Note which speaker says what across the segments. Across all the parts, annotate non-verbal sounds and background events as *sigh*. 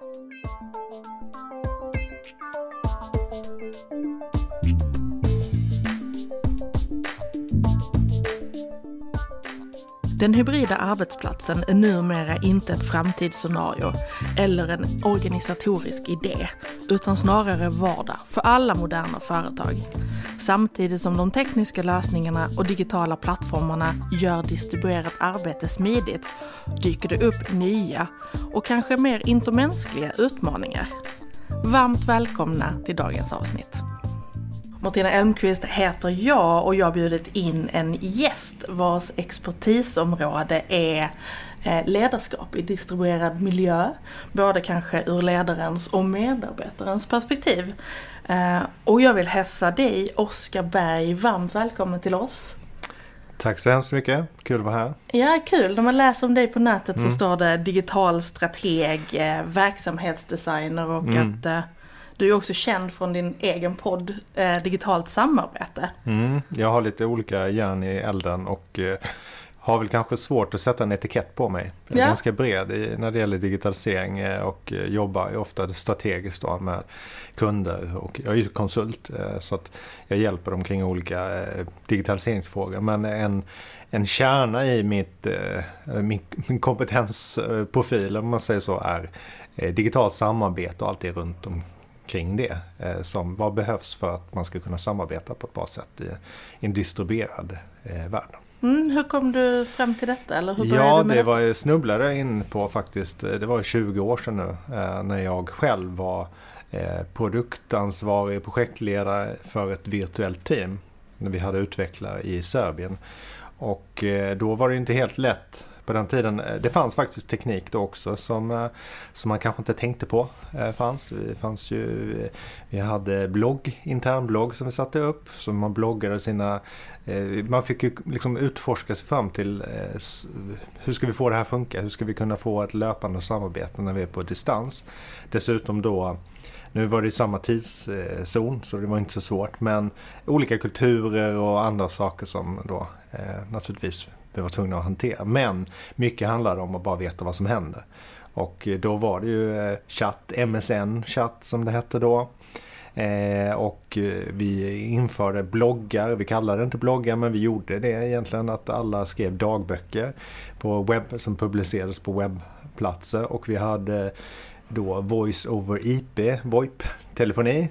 Speaker 1: Thank you. Den hybrida arbetsplatsen är numera inte ett framtidsscenario eller en organisatorisk idé, utan snarare vardag för alla moderna företag. Samtidigt som de tekniska lösningarna och digitala plattformarna gör distribuerat arbete smidigt dyker det upp nya och kanske mer intermänskliga utmaningar. Varmt välkomna till dagens avsnitt. Martina Elmqvist heter jag och jag har bjudit in en gäst vars expertisområde är eh, ledarskap i distribuerad miljö. Både kanske ur ledarens och medarbetarens perspektiv. Eh, och jag vill hälsa dig, Oskar Berg, varmt välkommen till oss.
Speaker 2: Tack så hemskt mycket, kul att vara här.
Speaker 1: Ja, kul. När man läser om dig på nätet mm. så står det digital strateg, eh, verksamhetsdesigner och mm. att du är också känd från din egen podd eh, Digitalt samarbete.
Speaker 2: Mm, jag har lite olika järn i elden och eh, har väl kanske svårt att sätta en etikett på mig. Jag är ja. ganska bred i, när det gäller digitalisering eh, och eh, jobbar ofta strategiskt då med kunder. Och jag är ju konsult eh, så att jag hjälper dem kring olika digitaliseringsfrågor. Men en, en kärna i mitt, min, min kompetensprofil, om man säger så, är digitalt samarbete och allt det runt om kring det. Eh, som vad behövs för att man ska kunna samarbeta på ett bra sätt i en distribuerad eh, värld.
Speaker 1: Mm, hur kom du fram till detta? Eller hur
Speaker 2: ja,
Speaker 1: det
Speaker 2: detta? var jag snubblade in på faktiskt. Det var 20 år sedan nu eh, när jag själv var produktansvarig projektledare för ett virtuellt team. När vi hade utvecklare i Serbien. Och då var det inte helt lätt på den tiden. Eh, det fanns faktiskt teknik då också som, eh, som man kanske inte tänkte på eh, fanns. Det fanns ju, vi hade blogg, internblogg som vi satte upp. Så man bloggade sina... Man fick ju liksom utforska sig fram till hur ska vi få det här att funka? Hur ska vi kunna få ett löpande samarbete när vi är på distans? Dessutom då nu var det samma tidszon så det var inte så svårt men olika kulturer och andra saker som då eh, naturligtvis vi var tvungna att hantera. Men mycket handlade om att bara veta vad som hände. Och eh, då var det ju eh, chatt, MSN chatt som det hette då. Eh, och eh, vi införde bloggar, vi kallade det inte bloggar men vi gjorde det egentligen att alla skrev dagböcker på webb, som publicerades på webbplatser och vi hade då voice over IP, VoIP-telefoni.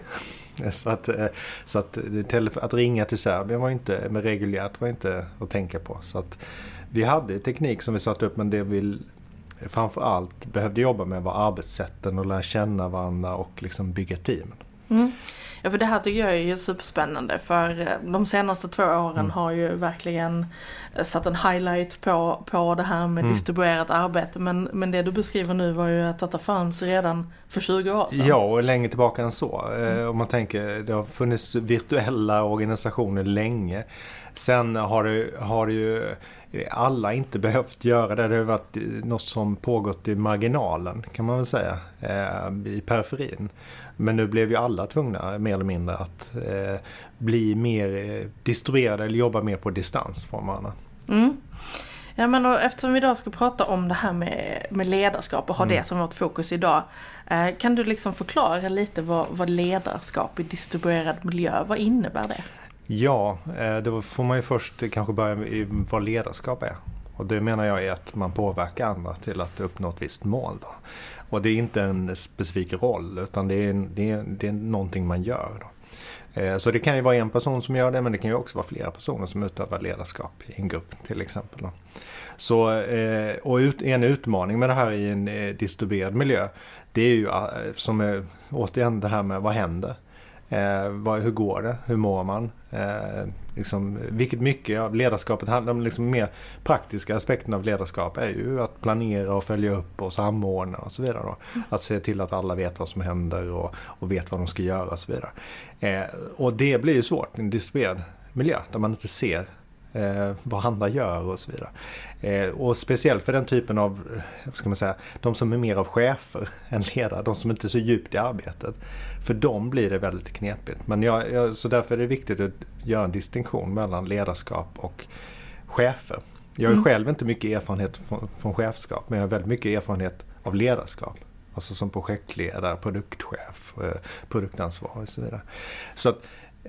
Speaker 2: *laughs* Så att, eh, så att, att ringa till Serbien var inte, med reguljärt var inte att tänka på. Så att vi hade teknik som vi satte upp men det vi framförallt behövde jobba med var arbetssätten och lära känna varandra och liksom bygga team.
Speaker 1: Mm. Ja för det här tycker jag är superspännande för eh, de senaste två åren mm. har ju verkligen eh, satt en highlight på, på det här med mm. distribuerat arbete. Men, men det du beskriver nu var ju att detta fanns redan för 20 år sedan.
Speaker 2: Ja, och längre tillbaka än så. Eh, mm. Om man tänker, det har funnits virtuella organisationer länge. Sen har det, har det ju alla inte behövt göra det. Det har varit något som pågått i marginalen kan man väl säga. I periferin. Men nu blev ju alla tvungna mer eller mindre att eh, bli mer eh, distribuerade eller jobba mer på distans från varandra.
Speaker 1: Mm. Ja men och eftersom vi idag ska prata om det här med, med ledarskap och ha mm. det som vårt fokus idag. Eh, kan du liksom förklara lite vad, vad ledarskap i distribuerad miljö, vad innebär det?
Speaker 2: Ja, eh, då får man ju först kanske börja med vad ledarskap är. Och det menar jag är att man påverkar andra till att uppnå ett visst mål. Då. Och det är inte en specifik roll utan det är, det är, det är någonting man gör. Då. Eh, så det kan ju vara en person som gör det men det kan ju också vara flera personer som utövar ledarskap i en grupp till exempel. Då. Så, eh, och en utmaning med det här i en distribuerad miljö det är ju som är, återigen det här med vad händer? Eh, vad, hur går det? Hur mår man? Eh, liksom, vilket mycket av ledarskapet handlar om, liksom mer praktiska aspekten av ledarskap är ju att planera och följa upp och samordna och så vidare. Då. Mm. Att se till att alla vet vad som händer och, och vet vad de ska göra och så vidare. Eh, och det blir ju svårt i en distribuerad miljö där man inte ser eh, vad andra gör och så vidare. Eh, och speciellt för den typen av, vad ska man säga, de som är mer av chefer *laughs* än ledare, de som inte är så djupt i arbetet. För dem blir det väldigt knepigt. Men jag, jag, så därför är det viktigt att göra en distinktion mellan ledarskap och chefer. Jag har mm. själv inte mycket erfarenhet från, från chefskap, men jag har väldigt mycket erfarenhet av ledarskap. Alltså som projektledare, produktchef, eh, produktansvarig och så vidare. Så att eh,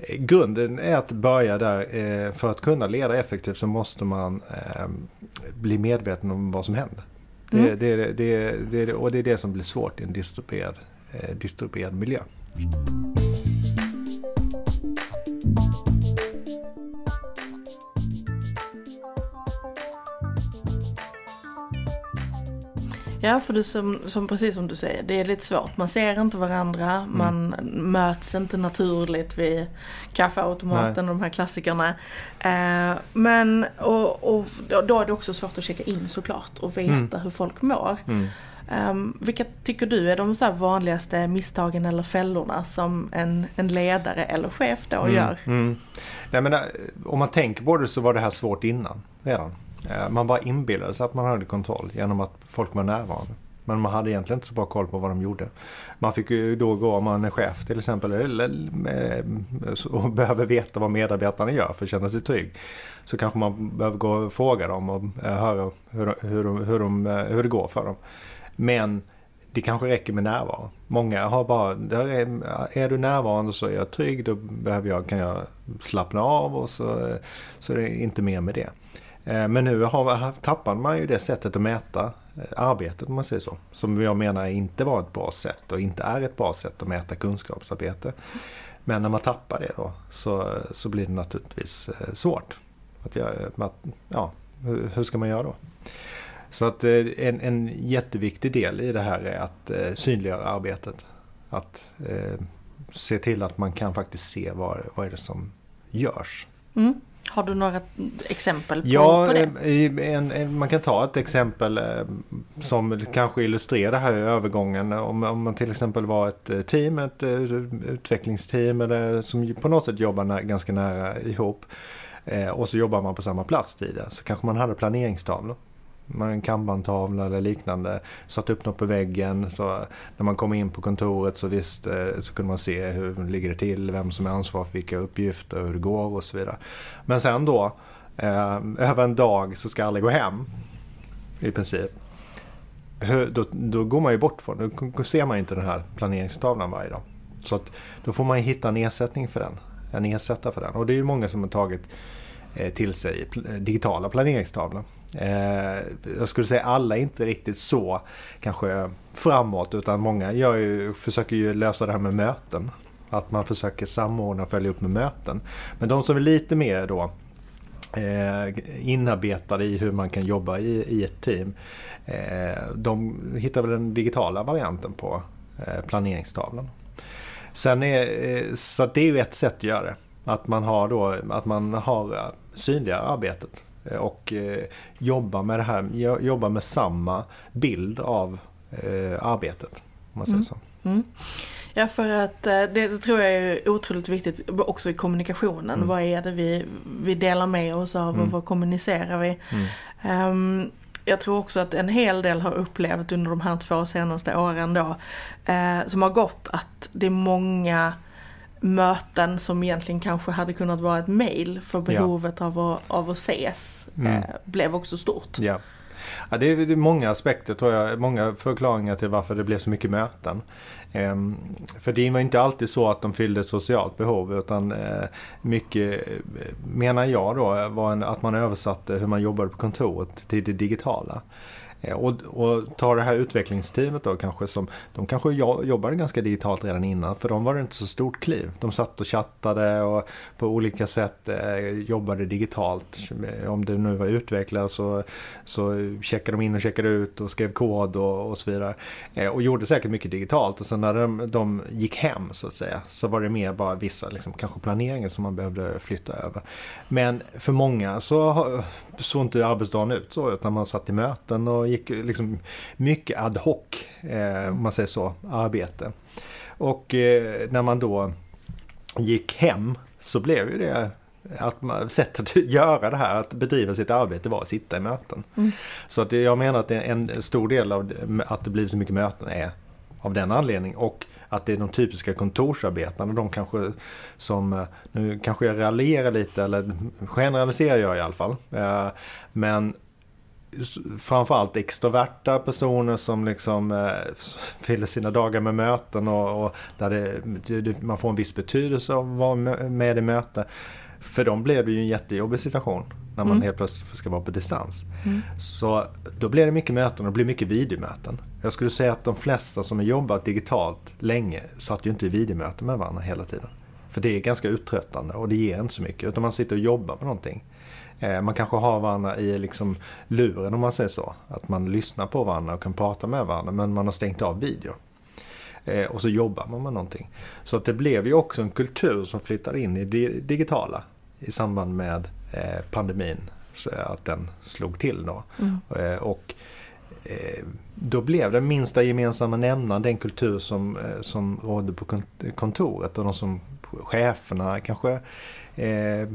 Speaker 2: grunden är att börja där. Eh, för att kunna leda effektivt så måste man bli medveten om vad som händer. Mm. Det, det, det, det, och det är det som blir svårt i en distribuerad, distribuerad miljö.
Speaker 1: Ja, för du som, som, precis som du säger, det är lite svårt. Man ser inte varandra, mm. man möts inte naturligt vid kaffeautomaten Nej. och de här klassikerna. Eh, men, och, och, då är det också svårt att checka in såklart och veta mm. hur folk mår. Mm. Um, vilka tycker du är de så vanligaste misstagen eller fällorna som en, en ledare eller chef då mm, gör? Mm.
Speaker 2: Nej, men, eh, om man tänker på det så var det här svårt innan redan. Eh, man bara inbillade sig att man hade kontroll genom att folk var närvarande. Men man hade egentligen inte så bra koll på vad de gjorde. Man fick ju då gå, om man är chef till exempel, och eh, *laughs* behöver veta vad medarbetarna gör för att känna sig trygg. Så kanske man behöver gå och fråga dem och eh, höra hur, hur, de, hur, de, hur det går för dem. Men det kanske räcker med närvaro. Många har bara, är, är du närvarande så är jag trygg, då behöver jag, kan jag slappna av och så, så är det inte mer med det. Eh, men nu har, tappar man ju det sättet att mäta eh, arbetet om man säger så. Som jag menar inte var ett bra sätt och inte är ett bra sätt att mäta kunskapsarbete. Men när man tappar det då så, så blir det naturligtvis eh, svårt. Att jag, att, ja, hur ska man göra då? Så att en, en jätteviktig del i det här är att synliggöra arbetet. Att eh, se till att man kan faktiskt se vad, vad är det som görs.
Speaker 1: Mm. Har du några exempel på,
Speaker 2: ja,
Speaker 1: på det?
Speaker 2: En, en, man kan ta ett exempel eh, som kanske illustrerar det här övergången. Om, om man till exempel var ett eh, team, ett eh, utvecklingsteam eller som på något sätt jobbar ganska nära ihop. Och så jobbar man på samma plats tidigare så kanske man hade planeringstavlor med en kanbantavla eller liknande. Satt upp något på väggen. Så när man kom in på kontoret så visst eh, så kunde man se hur det ligger till, vem som är ansvarig för vilka uppgifter, hur det går och så vidare. Men sen då, eh, över en dag så ska alla gå hem. I princip. Då, då går man ju bort från. Då ser man inte den här planeringstavlan varje dag. Så att då får man hitta en ersättning för den. En ersättare för den. Och det är ju många som har tagit Eh, till sig eh, digitala planeringstavlor. Eh, jag skulle säga alla är inte riktigt så kanske framåt utan många gör ju, försöker ju lösa det här med möten. Att man försöker samordna och följa upp med möten. Men de som är lite mer då inarbetade i hur man kan jobba i, i ett team. De hittar väl den digitala varianten på planeringstavlan. Sen är, så det är ju ett sätt att göra det. Att man har, då, att man har synliga arbetet eh, och eh, jobbar med det här, jobbar med samma bild av eh, arbetet. Man säger mm. så. Mm.
Speaker 1: Ja för att det tror jag är otroligt viktigt också i kommunikationen. Mm. Vad är det vi, vi delar med oss av och mm. vad kommunicerar vi? Um, jag tror också att en hel del har upplevt under de här två senaste åren då, som har gått att det är många möten som egentligen kanske hade kunnat vara ett mail för behovet ja. av, att, av att ses mm. eh, blev också stort.
Speaker 2: Ja. Ja, det är många aspekter tror jag, många förklaringar till varför det blev så mycket möten. Ehm, för det var inte alltid så att de fyllde ett socialt behov utan eh, mycket, menar jag då, var en, att man översatte hur man jobbade på kontoret till det digitala. Eh, och, och ta det här utvecklingsteamet då kanske som, de kanske jobbade ganska digitalt redan innan för de var det inte så stort kliv. De satt och chattade och på olika sätt eh, jobbade digitalt. Om det nu var utvecklare så, så checkade de in och checkade ut och skrev kod och, och så vidare. Eh, och gjorde säkert mycket digitalt och sen när de, de gick hem så att säga så var det mer bara vissa liksom, kanske planeringar som man behövde flytta över. Men för många så såg inte arbetsdagen ut så utan man satt i möten och gick liksom mycket ad hoc, eh, om man säger så, arbete. Och eh, när man då gick hem så blev ju det att man, sättet att *laughs* göra det här, att bedriva sitt arbete var att sitta i möten. Mm. Så att jag menar att en stor del av att det blivit så mycket möten är av den anledningen. Och att det är de typiska kontorsarbetarna, de kanske som, eh, nu kanske jag raljerar lite eller generaliserar jag i alla fall. Eh, men framförallt extroverta personer som liksom eh, fyller sina dagar med möten och, och där det, det, man får en viss betydelse av att vara med i möte. För dem blev det ju en jättejobbig situation när man mm. helt plötsligt ska vara på distans. Mm. Så då blir det mycket möten och det blir mycket videomöten. Jag skulle säga att de flesta som har jobbat digitalt länge satt ju inte i videomöten med varandra hela tiden. För det är ganska uttröttande och det ger inte så mycket. Utan man sitter och jobbar med någonting. Eh, man kanske har varandra i liksom luren om man säger så. Att man lyssnar på varandra och kan prata med varandra men man har stängt av video. Eh, och så jobbar man med någonting. Så att det blev ju också en kultur som flyttade in i det digitala i samband med eh, pandemin. Så att den slog till då. Mm. Och då blev den minsta gemensamma nämnaren den kultur som, som rådde på kontoret och de som cheferna kanske eh,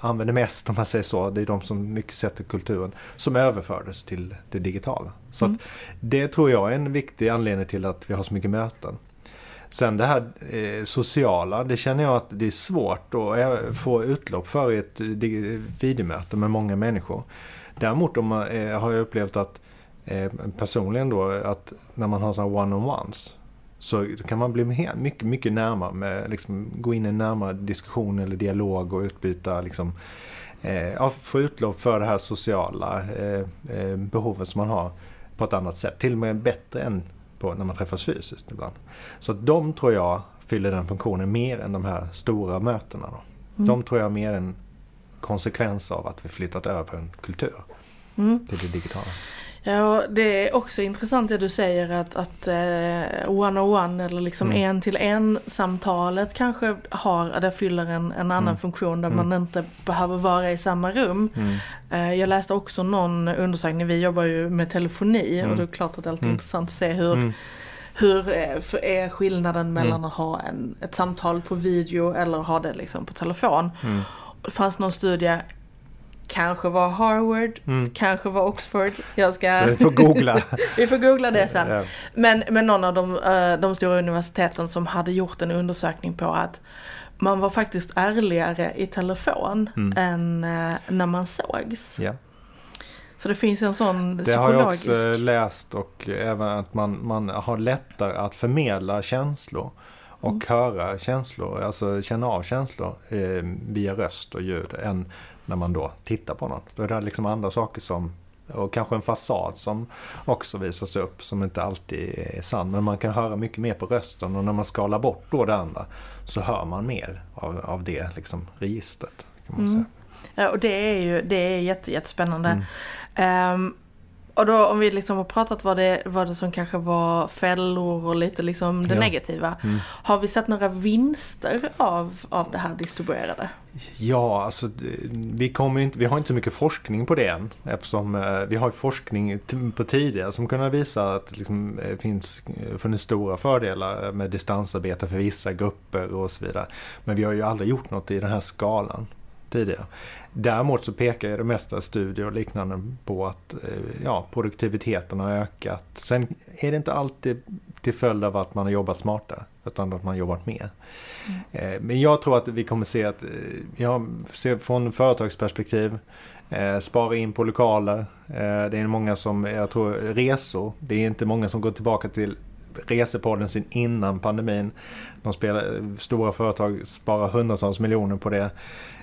Speaker 2: använder mest om man säger så. Det är de som mycket sätter kulturen som överfördes till det digitala. Så mm. det tror jag är en viktig anledning till att vi har så mycket möten. Sen det här eh, sociala, det känner jag att det är svårt att eh, få utlopp för i ett videomöte med många människor. Däremot om man, eh, har jag upplevt att eh, personligen då att när man har sådana one-on-ones så kan man bli mycket, mycket närmare, med, liksom, gå in i en närmare diskussion eller dialog och utbyta, liksom, eh, ja, få utlopp för det här sociala eh, eh, behovet som man har på ett annat sätt. Till och med bättre än på, när man träffas fysiskt ibland. Så att de tror jag fyller den funktionen mer än de här stora mötena. Då. Mm. De tror jag mer en konsekvens av att vi flyttat över en kultur mm. till det digitala.
Speaker 1: Ja, det är också intressant det du säger att, att eh, one-on-one eller liksom mm. en till en samtalet kanske har, det fyller en, en annan mm. funktion där mm. man inte behöver vara i samma rum. Mm. Eh, jag läste också någon undersökning, vi jobbar ju med telefoni och mm. det är klart att det är alltid mm. intressant att se hur hur är skillnaden mellan att ha en, ett samtal på video eller ha det liksom på telefon? Det fanns någon studie Kanske var Harvard, mm. kanske var Oxford. Jag ska...
Speaker 2: Vi får googla. *laughs*
Speaker 1: Vi får googla det sen. Men, men någon av de, eh, de stora universiteten som hade gjort en undersökning på att man var faktiskt ärligare i telefon mm. än eh, när man sågs. Ja. Så det finns en sån
Speaker 2: det psykologisk... Det har jag också läst och även att man, man har lättare att förmedla känslor och mm. höra känslor, alltså känna av känslor eh, via röst och ljud än när man då tittar på någon. Då är det liksom andra saker som och kanske en fasad som också visas upp som inte alltid är sann. Men man kan höra mycket mer på rösten och när man skalar bort då det andra så hör man mer av, av det liksom, registret. Kan man mm. säga.
Speaker 1: Ja, och det är ju det är jätte, jättespännande. Mm. Um, och då om vi liksom har pratat vad det, vad det som kanske var fällor och lite liksom det ja. negativa. Mm. Har vi sett några vinster av, av det här distribuerade?
Speaker 2: Ja, alltså vi, kommer inte, vi har inte så mycket forskning på det än. Eftersom eh, vi har forskning på tidigare som kunnat visa att det liksom, eh, finns eh, funnits stora fördelar med distansarbete för vissa grupper och så vidare. Men vi har ju aldrig gjort något i den här skalan tidigare. Däremot så pekar ju det mesta studier och liknande på att eh, ja, produktiviteten har ökat. Sen är det inte alltid till följd av att man har jobbat smartare, utan att man har jobbat mer. Mm. Men jag tror att vi kommer se att, eh, ser från företagsperspektiv, spara in på lokaler. Det är många som, jag tror resor, det är inte många som går tillbaka till resepodden sin innan pandemin. De spelar, stora företag sparar hundratals miljoner på det.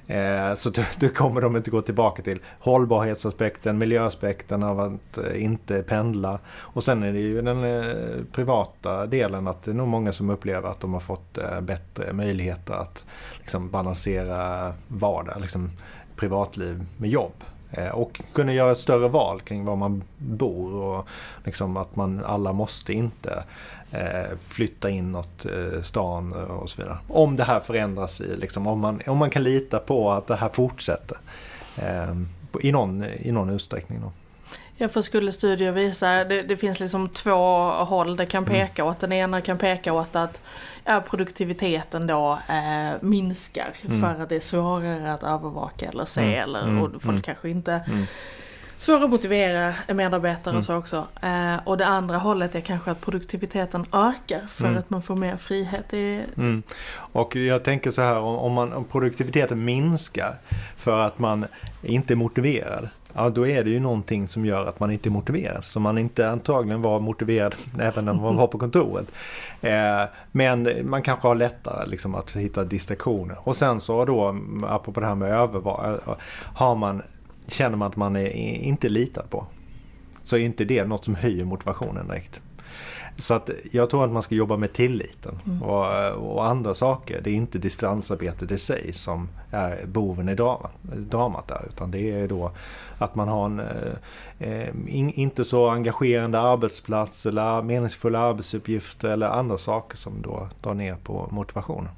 Speaker 2: Eh, så då kommer de inte gå tillbaka till hållbarhetsaspekten, miljöaspekten av att eh, inte pendla. Och sen är det ju den eh, privata delen att det är nog många som upplever att de har fått eh, bättre möjligheter att liksom balansera vardag, liksom privatliv med jobb. Eh, och kunna göra ett större val kring var man bor och liksom att man alla måste inte flytta inåt eh, stan och så vidare. Om det här förändras, i, liksom, om, man, om man kan lita på att det här fortsätter eh, i, någon, i någon utsträckning. Då.
Speaker 1: Ja, för skulle studier visa, det, det finns liksom två håll det kan mm. peka mm. åt. Den ena kan peka åt att ja, produktiviteten då eh, minskar mm. för att det är svårare att övervaka eller se mm. eller och folk mm. kanske inte mm svår att motivera medarbetare mm. och så också. Eh, och det andra hållet är kanske att produktiviteten ökar för mm. att man får mer frihet. I...
Speaker 2: Mm. Och jag tänker så här, om, man, om produktiviteten minskar för att man inte är motiverad ja då är det ju någonting som gör att man inte är motiverad. Så man inte antagligen var motiverad *laughs* även när man var på kontoret. Eh, men man kanske har lättare liksom, att hitta distraktioner. Och sen så då, apropå det här med övervak, har man, känner man att man är inte litad på. Så är inte det något som höjer motivationen direkt. Så att jag tror att man ska jobba med tilliten mm. och, och, andra saker. Det är inte distansarbetet i sig som är boven i dramat, dramat där. Utan det är då att man har en eh, in, inte så engagerande arbetsplats eller meningsfulla arbetsuppgifter eller andra saker som då drar ner på motivationen.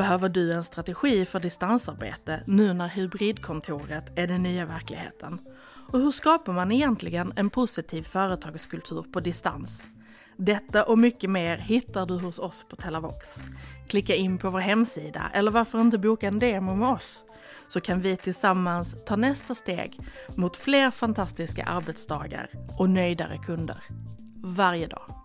Speaker 1: Behöver du en strategi för distansarbete nu när hybridkontoret är den nya verkligheten? Och hur skapar man egentligen en positiv företagskultur på distans? Detta och mycket mer hittar du hos oss på Telavox. Klicka in på vår hemsida eller varför inte boka en demo med oss? Så kan vi tillsammans ta nästa steg mot fler fantastiska arbetsdagar och nöjdare kunder. Varje dag.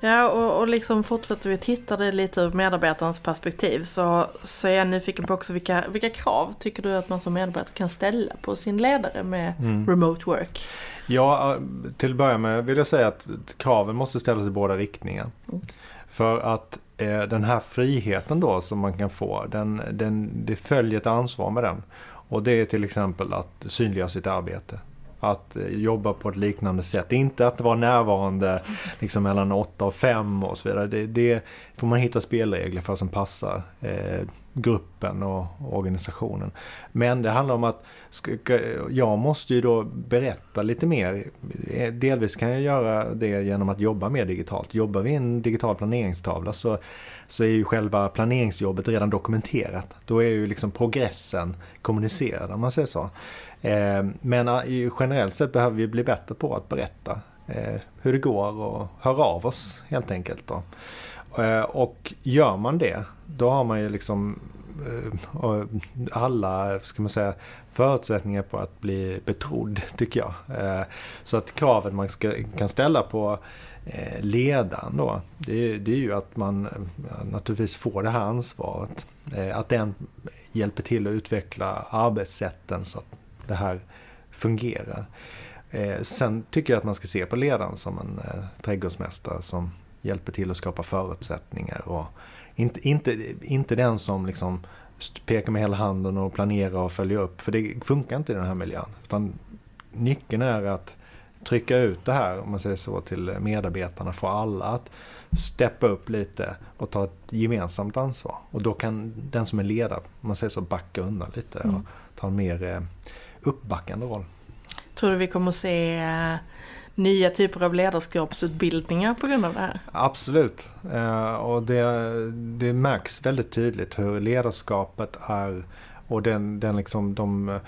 Speaker 1: Ja, och, och liksom fortsätter vi titta det lite ur medarbetarens perspektiv så, så är jag nyfiken på också vilka, vilka krav tycker du att man som medarbetare kan ställa på sin ledare med mm. remote work?
Speaker 2: Ja, till att börja med vill jag säga att kraven måste ställas i båda riktningar. Mm. För att eh, den här friheten då som man kan få, den, den, det följer ett ansvar med den. Och det är till exempel att synliggöra sitt arbete att eh, jobba på ett liknande sätt. Inte att vara närvarande liksom mellan 8 och 5 och så vidare. Det, det får man hitta spelregler för som passar eh, gruppen och organisationen. Men det handlar om att jag måste ju då berätta lite mer. Eh, delvis kan jag göra det genom att jobba mer digitalt. Jobbar vi i en digital planeringstavla så, så är ju själva planeringsjobbet redan dokumenterat. Då är ju liksom progressen kommunicerad om man säger så. Eh, men eh, generellt sett behöver vi bli bättre på att berätta eh, hur det går och höra av oss helt enkelt. Då. Och gör man det, då har man ju liksom alla ska man säga, förutsättningar på att bli betrodd, tycker jag. Så att kravet man ska, kan ställa på ledaren då, det, det är ju att man naturligtvis får det här ansvaret. Att den hjälper till att utveckla arbetssätten så att det här fungerar. Eh, sen tycker jag att man ska se på ledaren som en eh, trädgårdsmästare som hjälper till att skapa förutsättningar. Och inte, inte, inte den som liksom pekar med hela handen och planerar och följer upp, för det funkar inte i den här miljön. Utan nyckeln är att trycka ut det här, om man säger så, till medarbetarna, få alla att steppa upp lite och ta ett gemensamt ansvar. Och då kan den som är ledare, om man säger så, backa undan lite och mm. ta en mer eh, uppbackande roll.
Speaker 1: Tror du vi kommer att se eh, nya typer av ledarskapsutbildningar på grund av det här?
Speaker 2: Absolut. Eh, och det, det märks väldigt tydligt hur ledarskapet är och den, den liksom, de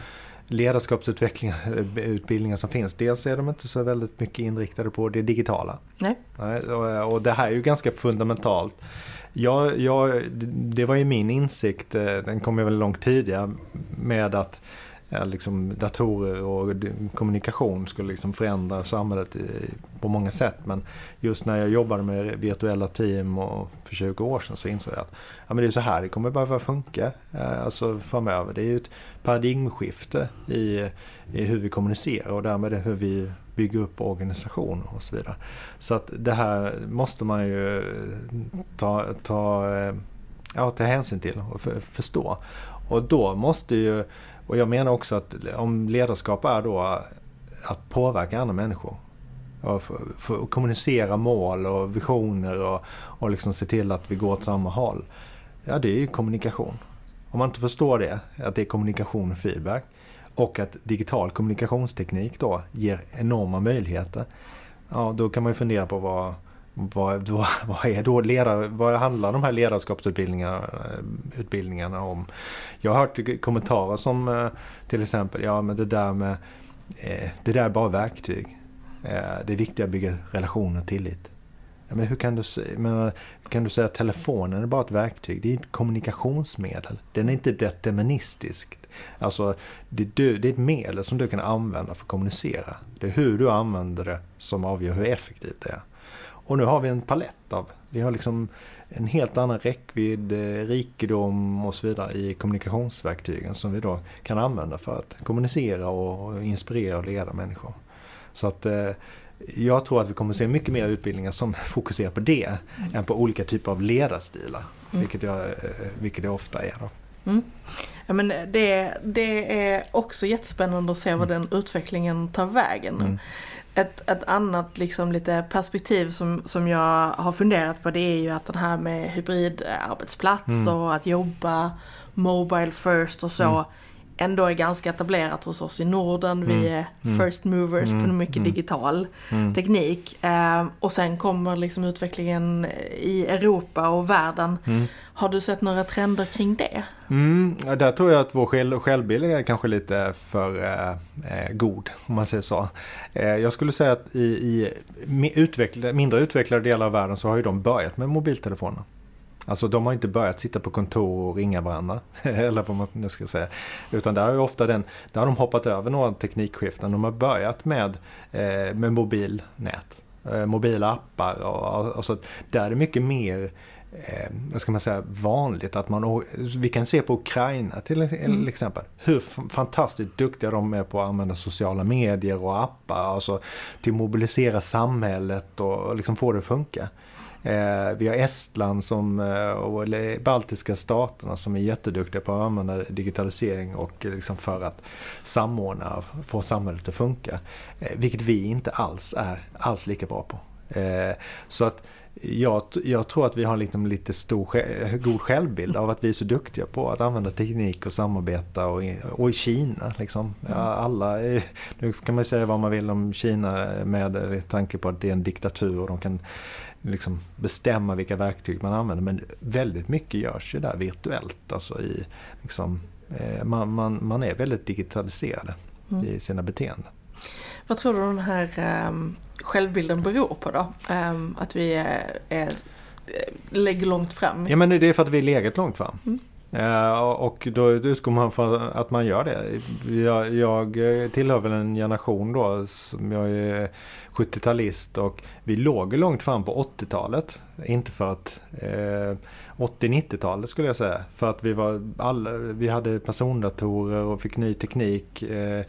Speaker 2: ledarskapsutbildningar som finns. Dels är de inte så väldigt mycket inriktade på det digitala.
Speaker 1: Nej.
Speaker 2: Och det här är ju ganska fundamentalt. Jag, jag, det var ju min insikt, eh, den kom ju väl långt tidigare, med att liksom datorer och kommunikation skulle liksom förändra samhället på många sätt. Men just när jag jobbade med virtuella team och för 20 år sedan så insåg jag att ja, men det är så här det kommer behöva funka eh, alltså framöver. Det är ju ett paradigmskifte i, i hur vi kommunicerar och därmed hur vi bygger upp organisationer och så vidare. Så att det här måste man ju ta, ta, eh, ja, ta hänsyn till och förstå. Och då måste ju och jag menar också att om ledarskap är då att påverka andra människor. Och för, för kommunicera mål och visioner och, och liksom se till att vi går åt samma håll. Ja, det är ju kommunikation. Om man inte förstår det, att det är kommunikation och feedback och att digital kommunikationsteknik då ger enorma möjligheter. Ja, då kan man ju fundera på vad, vad, *laughs* vad, vad, är då ledare, vad handlar de här ledarskapsutbildningarna eh, om? Jag har hört kommentarer som eh, till exempel, ja men det där med, eh, det där är bara verktyg. Det är viktigt att bygga relationer och tillit. Men hur kan du, men, kan du säga att telefonen är bara ett verktyg? Det är ett kommunikationsmedel. Den är inte deterministisk. Alltså, det, är, det är ett medel som du kan använda för att kommunicera. Det är hur du använder det som avgör hur effektivt det är. Och nu har vi en palett av Vi har liksom en helt annan räckvidd, eh, rikedom och så vidare i kommunikationsverktygen som vi då kan använda för att kommunicera och inspirera och leda människor. Så att eh, jag tror att vi kommer se mycket mer utbildningar som *laughs* fokuserar på det mm. än på olika typer av ledarstilar. Mm. Vilket, jag, eh, vilket det ofta är. Då.
Speaker 1: Mm. Ja, men det, det är också jättespännande att se vad mm. den utvecklingen tar vägen. Ett, ett annat liksom lite perspektiv som, som jag har funderat på det är ju att den här med hybridarbetsplats mm. och att jobba mobile first och så mm ändå är ganska etablerat hos oss i Norden. Vi mm. är mm. first movers mm. på mycket mm. digital mm. teknik. Eh, och sen kommer liksom utvecklingen i Europa och världen. Har du sett några trender kring det?
Speaker 2: Mm, där tror jag att vår själv, självbild är kanske lite för eh, eh, god, om man säger så. Eh, jag skulle säga att i, i utveckla, mindre utvecklade delar av världen så har ju de börjat med mobiltelefoner. Alltså de har inte börjat sitta på kontor och ringa varandra. *laughs* eller vad man nu ska säga. Utan där, är ofta den, där har de hoppat över några teknikskiften. De har börjat med, eh, med mobilnät. Eh, mobila appar och, och, och, så. Där är det mycket mer eh, vad ska man säga, vanligt att man... Vi kan se på Ukraina till mm. exempel. Hur fantastiskt duktiga de är på att använda sociala medier och appar. Alltså till att mobilisera samhället och, och liksom få det att funka. Eh, vi har Estland som, eh, och baltiska staterna som är jätteduktiga på att använda digitalisering och liksom för att samordna och få samhället att funka. Eh, vilket vi inte alls är alls lika bra på. Så att jag, jag, tror att vi har liksom lite stor, god självbild av att vi är så duktiga på att använda teknik och samarbeta och, och i Kina. Liksom. Ja, alla, nu kan man säga vad man vill om Kina med tanke på att det är en diktatur och de kan liksom bestämma vilka verktyg man använder. Men väldigt mycket görs ju där virtuellt. Alltså i, liksom, eh, man, man, man är väldigt digitaliserad mm. i sina beteenden.
Speaker 1: Vad tror du den här um, självbilden beror på då? Um, att vi är, är, lägger långt fram?
Speaker 2: Ja men det är för att vi är legat långt fram. Mm. Eh, och då utgår man från att man gör det. Jag, jag tillhör väl en generation då som jag är 70-talist och vi låg långt fram på 80-talet. Inte för att eh, 80-90-talet skulle jag säga. För att vi, var alla, vi hade persondatorer och fick ny teknik. Eh,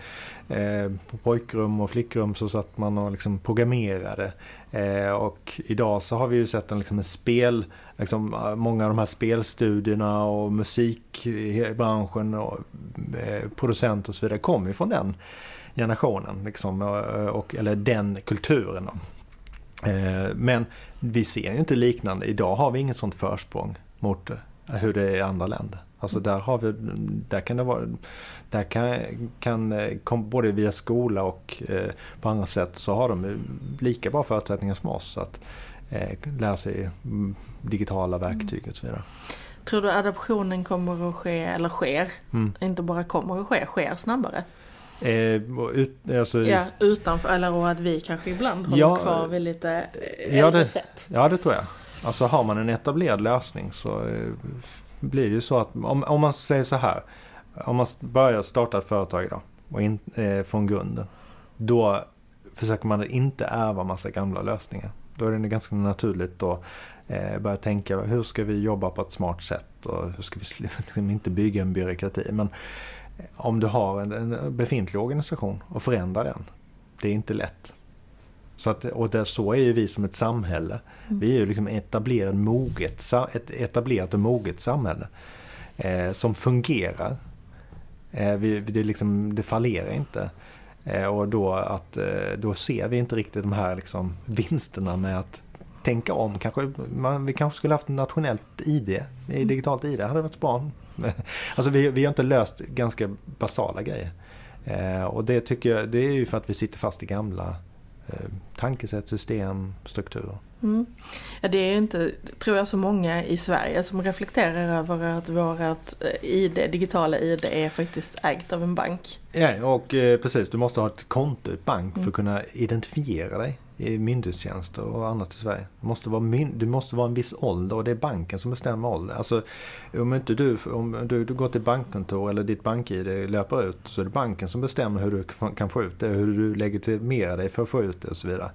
Speaker 2: eh, på pojkrum och flickrum så satt man och liksom programmerade. Eh, och idag så har vi ju sett en, liksom en spel, liksom, eh, många av de här spelstudierna och musikbranschen och eh, producenter och så vidare kommer ju från den generationen. Liksom, och, eller den kulturen. Eh, men vi ser ju inte liknande. Idag har vi inget sånt försprång mot hur det är i andra länder. Alltså där, har vi, där kan det vara, där kan, kan både via skola och eh, på andra sätt så har de lika bra förutsättningar som oss att eh, lära sig mm, digitala verktyg och så vidare.
Speaker 1: Tror du adoptionen kommer att ske, eller sker, mm. inte bara kommer att ske, sker snabbare?
Speaker 2: Eh, ut, alltså,
Speaker 1: ja, utanför, eller att vi kanske ibland håller ja, kvar vid lite äldre
Speaker 2: ja, det,
Speaker 1: sätt.
Speaker 2: Ja, det tror jag. Alltså har man en etablerad lösning så eh, blir det ju så att om, om man säger så här. Om man börjar starta ett företag idag och in, eh, från grunden. Då försöker man inte ärva massa gamla lösningar. Då är det ganska naturligt att eh, börja tänka hur ska vi jobba på ett smart sätt och hur ska vi *laughs* liksom inte bygga en byråkrati. Men om du har en, en befintlig organisation och förändra den. Det är inte lätt. Så att, och det, så är ju vi som ett samhälle. Mm. Vi är ju liksom etablerat, moget, ett etablerat och moget samhälle. Eh, som fungerar. Eh, vi, det, liksom, det fallerar inte. Eh, och då, att, eh, då ser vi inte riktigt de här liksom, vinsterna med att tänka om. Kanske, man, vi kanske skulle haft ett nationellt ID, mm. digitalt ID. Hade varit bra. *laughs* Alltså vi, vi har inte löst ganska basala grejer. Eh, och det tycker jag, det är ju för att vi sitter fast i gamla eh, tankesätt, system, strukturer.
Speaker 1: Mm. Ja, det är inte, tror jag, så många i Sverige som reflekterar över att vårt eh, ID, digitala ID är faktiskt ägt av en bank.
Speaker 2: Ja, och eh, precis. Du måste ha ett konto i bank för att mm. kunna identifiera dig i myndighetstjänster och annat i Sverige. Du måste, vara myn, du måste vara en viss ålder och det är banken som bestämmer ålder. Alltså, om inte du, om du, du går till bankkontor eller ditt bank-id löper ut så är det banken som bestämmer hur du kan få ut det, hur du legitimerar dig för att få ut det och så vidare.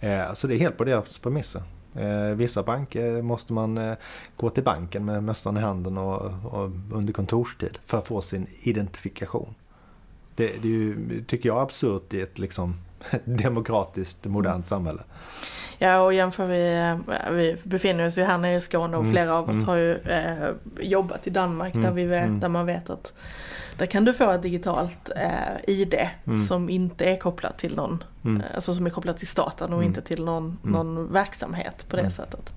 Speaker 2: Eh, så det är helt på deras premisser. Eh, vissa banker eh, måste man eh, gå till banken med mössan i handen och, och under kontorstid för att få sin identifikation. Det, det är ju, tycker jag, absurt i ett liksom, *laughs* demokratiskt, modernt samhälle.
Speaker 1: Ja, och jämför vi, vi befinner oss ju här nere i Skåne och mm. flera av oss mm. har ju eh, jobbat i Danmark mm. där, vi vet, mm. där man vet att där kan du få ett digitalt eh, ID mm. som inte är kopplat till någon, mm. Eh, alltså som är kopplat till staten och inte till någon, någon verksamhet på det sättet.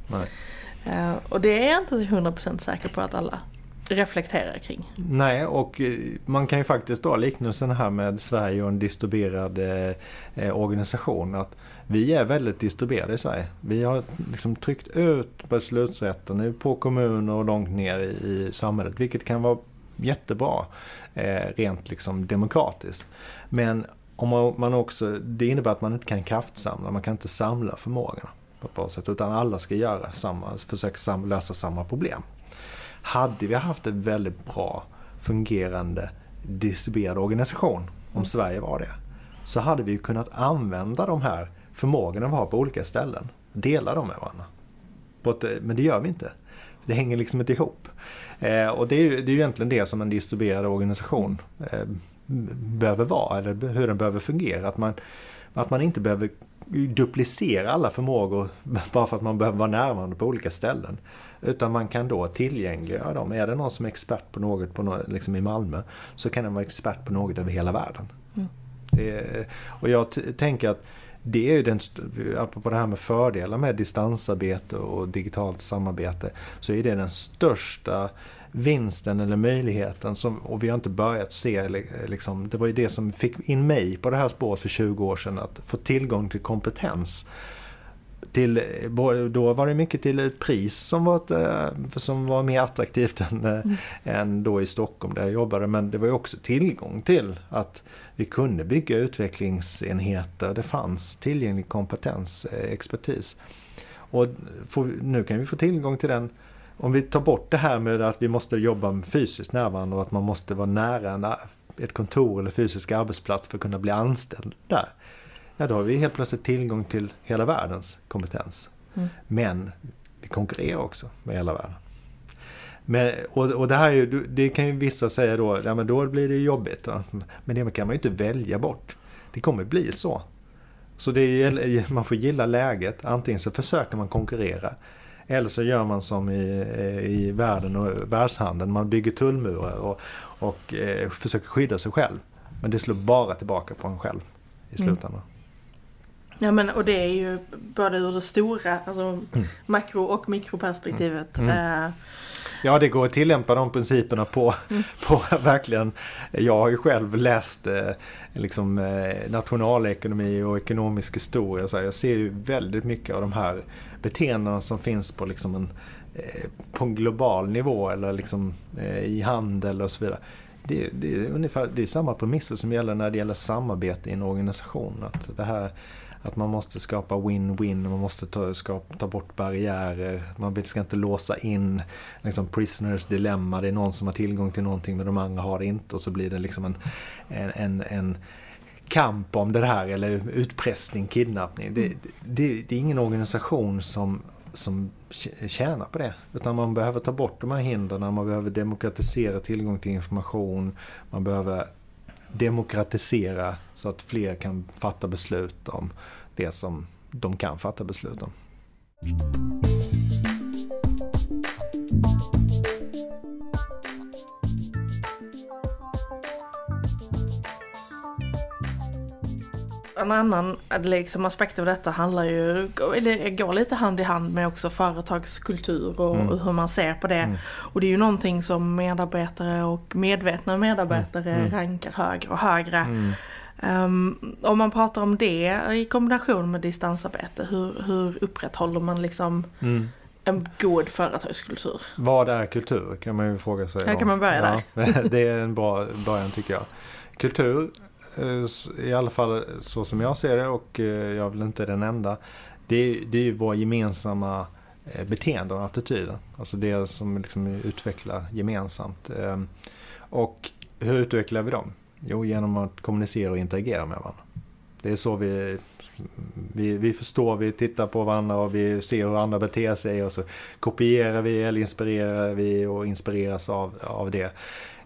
Speaker 1: Eh, och det är jag inte 100% säker på att alla reflekterar kring.
Speaker 2: Nej, och eh, man kan ju faktiskt dra liknelsen här med Sverige och en distribuerad eh, eh, organisation. Att vi är väldigt distribuerade i Sverige. Vi har liksom tryckt ut beslutsrätten på kommuner och långt ner i, samhället, vilket kan vara jättebra eh, rent liksom demokratiskt. Men om man också, det innebär att man inte kan kraftsamla, man kan inte samla förmågorna på ett bra sätt, utan alla ska göra samma, försöka lösa samma problem. Hade vi haft en väldigt bra fungerande distribuerad organisation, om mm. Sverige var det, så hade vi kunnat använda de här förmågorna vi har på olika ställen. Dela dem med varandra. Ett, men det gör vi inte. Det hänger liksom inte ihop. Eh, och det är, ju, det är ju egentligen det som en distribuerad organisation eh, behöver vara, eller hur den behöver fungera. Att man, att man inte behöver duplicera alla förmågor *laughs* bara för att man behöver vara närvarande på olika ställen. Utan man kan då tillgängliggöra dem. Är det någon som är expert på något på något, liksom i Malmö så kan den vara expert på något över hela världen. Mm. Det, och jag tänker att det är ju den, apropå det här med fördelar med distansarbete och digitalt samarbete, så är det den största vinsten eller möjligheten som, och vi har inte börjat se, liksom, det var ju det som fick in mig på det här spåret för 20 år sedan, att få tillgång till kompetens till, då var det mycket till ett pris som var, ett, eh, som var mer attraktivt *laughs* än, eh, mm. än då i Stockholm där jag jobbade. Men det var också tillgång till att vi kunde bygga utvecklingsenheter. Det fanns tillgänglig kompetens, eh, expertis. Och får, nu kan vi få tillgång till den om vi tar bort det här med att vi måste jobba fysiskt närvarande och att man måste vara nära ett kontor eller fysisk arbetsplats för att kunna bli anställd där ja då har vi helt plötsligt tillgång till hela världens kompetens. Mm. Men vi konkurrerar också med hela världen. Men, och, och det här är ju, det kan ju vissa säga då, ja men då blir det jobbigt. Då. Men det kan man ju inte välja bort. Det kommer bli så. Så är, *laughs* man får gilla läget. Antingen så försöker man konkurrera. Eller så gör man som i, i världen och världshandeln. Man bygger tullmurar och, och eh, försöker skydda sig själv. Men det slår bara tillbaka på en själv i mm. slutändan. Mm.
Speaker 1: Ja men och det är ju både ur det stora, alltså mm. makro och mikroperspektivet. Mm. Uh,
Speaker 2: ja det går att tillämpa de principerna på, mm. *laughs* på verkligen. Jag har ju själv läst eh, liksom, eh, nationalekonomi och ekonomisk historia. Så jag ser ju väldigt mycket av de här beteendena som finns på liksom en, eh, på en global nivå eller liksom, eh, i handel och så vidare. Det, det, är ungefär, det är samma premisser som gäller när det gäller samarbete i en organisation. Att det här att man måste skapa win-win, man måste ta, skapa, ta bort barriärer. Man ska inte låsa in liksom, prisoners dilemma. Det är någon som har tillgång till någonting men de andra har det inte. Och så blir det liksom en, en, en kamp om det här eller utpressning, kidnappning. Det, det, det är ingen organisation som, som tjänar på det. Utan man behöver ta bort de här hindren, man behöver demokratisera tillgång till information, man behöver demokratisera så att fler kan fatta beslut om det som de kan fatta beslut om.
Speaker 1: En annan liksom, aspekt av detta handlar ju, eller går lite hand i hand med också företagskultur och, mm. hur man ser på det. Mm. Och det är ju någonting som medarbetare och medvetna medarbetare mm. mm. rankar högre och högre. Um, om man pratar om det i kombination med distansarbete, hur, hur upprätthåller man liksom mm. en god företagskultur?
Speaker 2: Vad är kultur kan man ju fråga sig.
Speaker 1: Här kan man börja
Speaker 2: ja, där. *laughs* det är en bra början tycker jag. Kultur Eh, i alla fall så som jag ser det och eh, jag är väl inte den enda. Det, det är ju våra gemensamma eh, beteenden och attityder. Alltså det som liksom utvecklar gemensamt. Ehm, och hur utvecklar vi dem? Jo, genom att kommunicera och interagera med varandra. Det är så vi, vi, vi förstår, vi tittar på varandra och vi ser hur andra beter sig och så kopierar vi eller inspirerar vi och inspireras av, av det.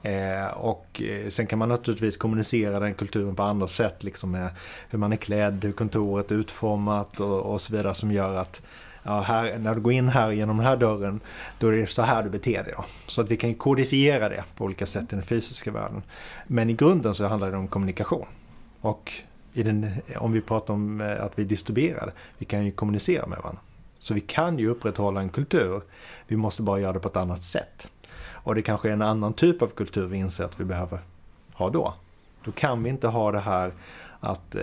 Speaker 2: Eh, och eh, sen kan man naturligtvis kommunicera den kulturen på andra sätt, liksom med hur man är klädd, hur kontoret är utformat och, och så vidare som gör att ja, här, när du går in här genom den här dörren, då är det så här du beter dig. Då. Så att vi kan kodifiera det på olika sätt i den fysiska världen. Men i grunden så handlar det om kommunikation. Och den, om vi pratar om eh, att vi distribuerar, vi kan ju kommunicera med varandra. Så vi kan ju upprätthålla en kultur, vi måste bara göra det på ett annat sätt. Och det kanske är en annan typ av kultur vi inser att vi behöver ha då. Då kan vi inte ha det här att eh,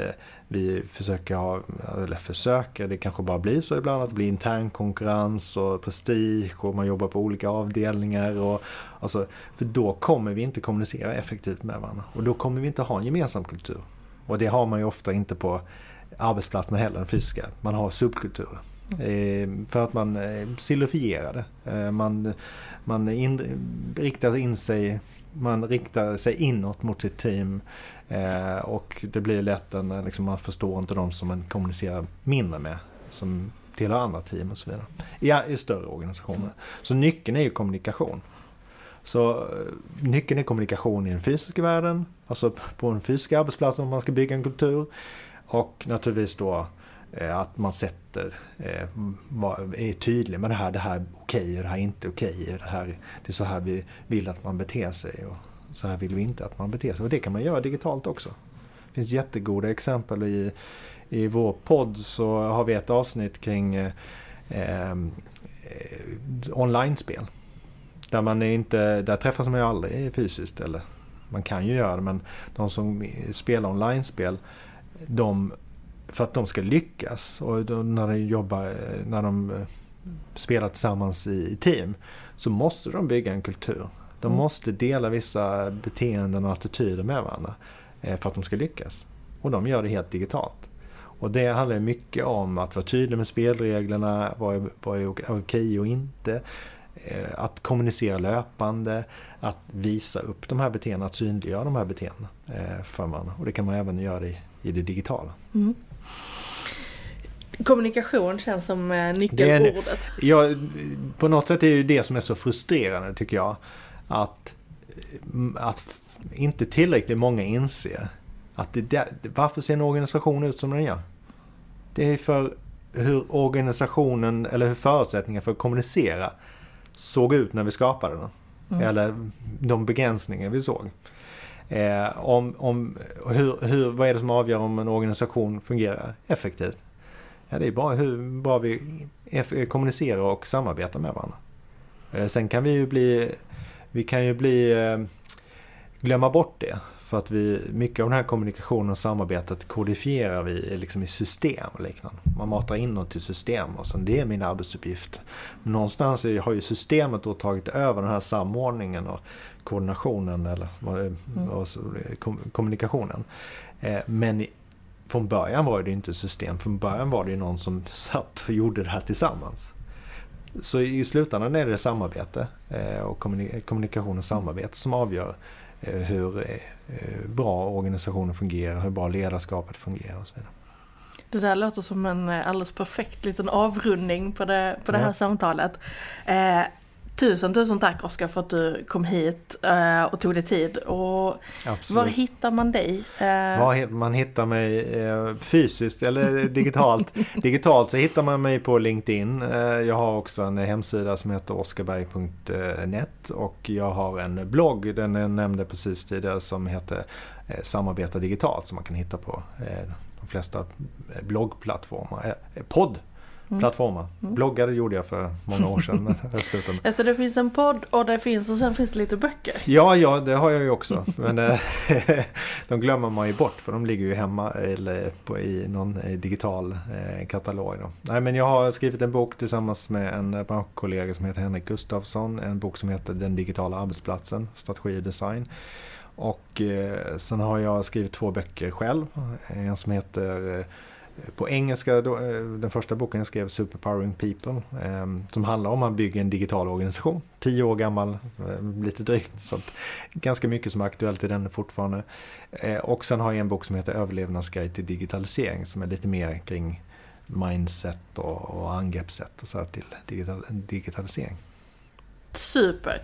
Speaker 2: vi försöker ha, eller försöker, det kanske bara blir så ibland att det blir intern konkurrens och prestige och man jobbar på olika avdelningar. Och, alltså, för då kommer vi inte kommunicera effektivt med varandra och då kommer vi inte ha en gemensam kultur. Och det har man ju ofta inte på arbetsplatserna heller, den fysiska. Man har subkulturer. Eh, för att man eh, silofierade. Eh, man, man in, riktar in sig man riktar sig inåt mot sitt team eh, och det blir lätt en, liksom, man förstår inte de som man kommunicerar mindre med som tillhör andra team och så vidare. Ja, i större organisationer. Så nyckeln är ju kommunikation. Så nyckeln är kommunikation i den fysiska världen, alltså på den fysiska arbetsplatsen om man ska bygga en kultur. Och naturligtvis då Eh, att man sätter, eh, är tydlig med det här, det här är okej och det här är inte okej. Det, här, det är så här vi vill att man beter sig och så här vill vi inte att man beter sig. Och det kan man göra digitalt också. Det finns jättegoda exempel i, i vår podd så har vi ett avsnitt kring eh, eh, online-spel. Där, man är inte, där träffas man ju aldrig fysiskt. Eller, man kan ju göra det men de som spelar online-spel de, för att de ska lyckas och när de jobbar, när de eh, spelar tillsammans i team så måste de bygga en kultur. De mm. måste dela vissa beteenden och attityder med varandra eh, för att de ska lyckas. Och de gör det helt digitalt. Och det handlar mycket om att vara tydlig med spelreglerna, vad är, vad är okej och inte. Eh, att kommunicera löpande, att visa upp de här beteendena, att synliggöra de här beteendena eh, för varandra. Och det kan man även göra i, i det digitala. Mm.
Speaker 1: Kommunikation känns som nyckelordet.
Speaker 2: ja, på något sätt är det det som är så frustrerande tycker jag att, att inte tillräckligt många inser att det där, varför ser en organisation ut som den gör? Det är för hur organisationen, eller hur förutsättningar för att kommunicera såg ut när vi skapade den. Mm. Eller de begränsningar vi såg. Eh, om, om, hur, hur, vad är det som avgör om en organisation fungerar effektivt? Ja, det är bara hur bra vi kommunicerar och samarbetar med varandra. Eh, sen kan vi ju bli vi kan ju bli eh, glömma bort det. För att vi, mycket av den här kommunikationen och samarbetet kodifierar vi liksom i system och liknande. Man matar in något i system och sen det är min arbetsuppgift. Men någonstans har ju systemet då tagit över den här samordningen och koordinationen eller mm. och kommunikationen. Eh, men från början var det inte system. Från början var det någon som *laughs* satt och gjorde det här tillsammans. Så i slutändan är det samarbete eh, och kommunikation och samarbete som avgör eh, hur eh, bra organisationen fungerar, hur bra ledarskapet fungerar och så vidare.
Speaker 1: Det där låter som en alldeles perfekt liten avrundning på det, på det här ja. samtalet. Tusen, tusen tack Oskar för att du kom hit uh, och tog dig tid. Och Absolut. var hittar man dig? Uh...
Speaker 2: Var, man hittar mig uh, fysiskt eller digitalt. *laughs* digitalt så hittar man mig på LinkedIn. jag har också en hemsida som heter oskarberg.net och jag har en blogg, den jag nämnde precis tidigare, som heter Samarbeta digitalt som man kan hitta på de flesta bloggplattformar. podd Mm. plattformar. Mm. Bloggade gjorde jag för många år sedan. Men *laughs*
Speaker 1: Alltså det finns en podd och det finns och sen finns det lite böcker.
Speaker 2: Ja, ja det har jag ju också. Men eh, *laughs* de glömmer man ju bort för de ligger ju hemma eller på, i någon eh, digital eh, katalog. Då. Nej, men jag har skrivit en bok tillsammans med en branschkollega som heter Henrik Gustafsson. En bok som heter Den digitala arbetsplatsen, strategi och design. Och eh, sen har jag skrivit två böcker själv. En som heter på engelska, då, eh, den första boken jag skrev, Superpowering People, eh, som handlar om att man bygger en digital organisation. Tio år gammal, eh, lite drygt, så att ganska mycket som är aktuellt i den fortfarande. Eh, och sen har jag en bok som heter Överlevnadsguide till digitalisering som är lite mer kring mindset och, och angreppssätt och så till digital, digitalisering.
Speaker 1: Super!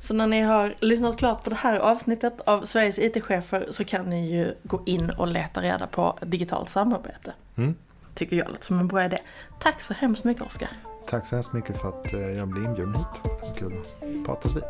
Speaker 1: Så när ni har lyssnat klart på det här avsnittet av Sveriges IT-chefer så kan ni ju gå in och leta reda på digitalt samarbete. Mm. Tycker jag låter som en bra idé. Tack så hemskt mycket Oskar!
Speaker 2: Tack så hemskt mycket för att eh, jag blev inbjuden hit. Kul att pratas vid.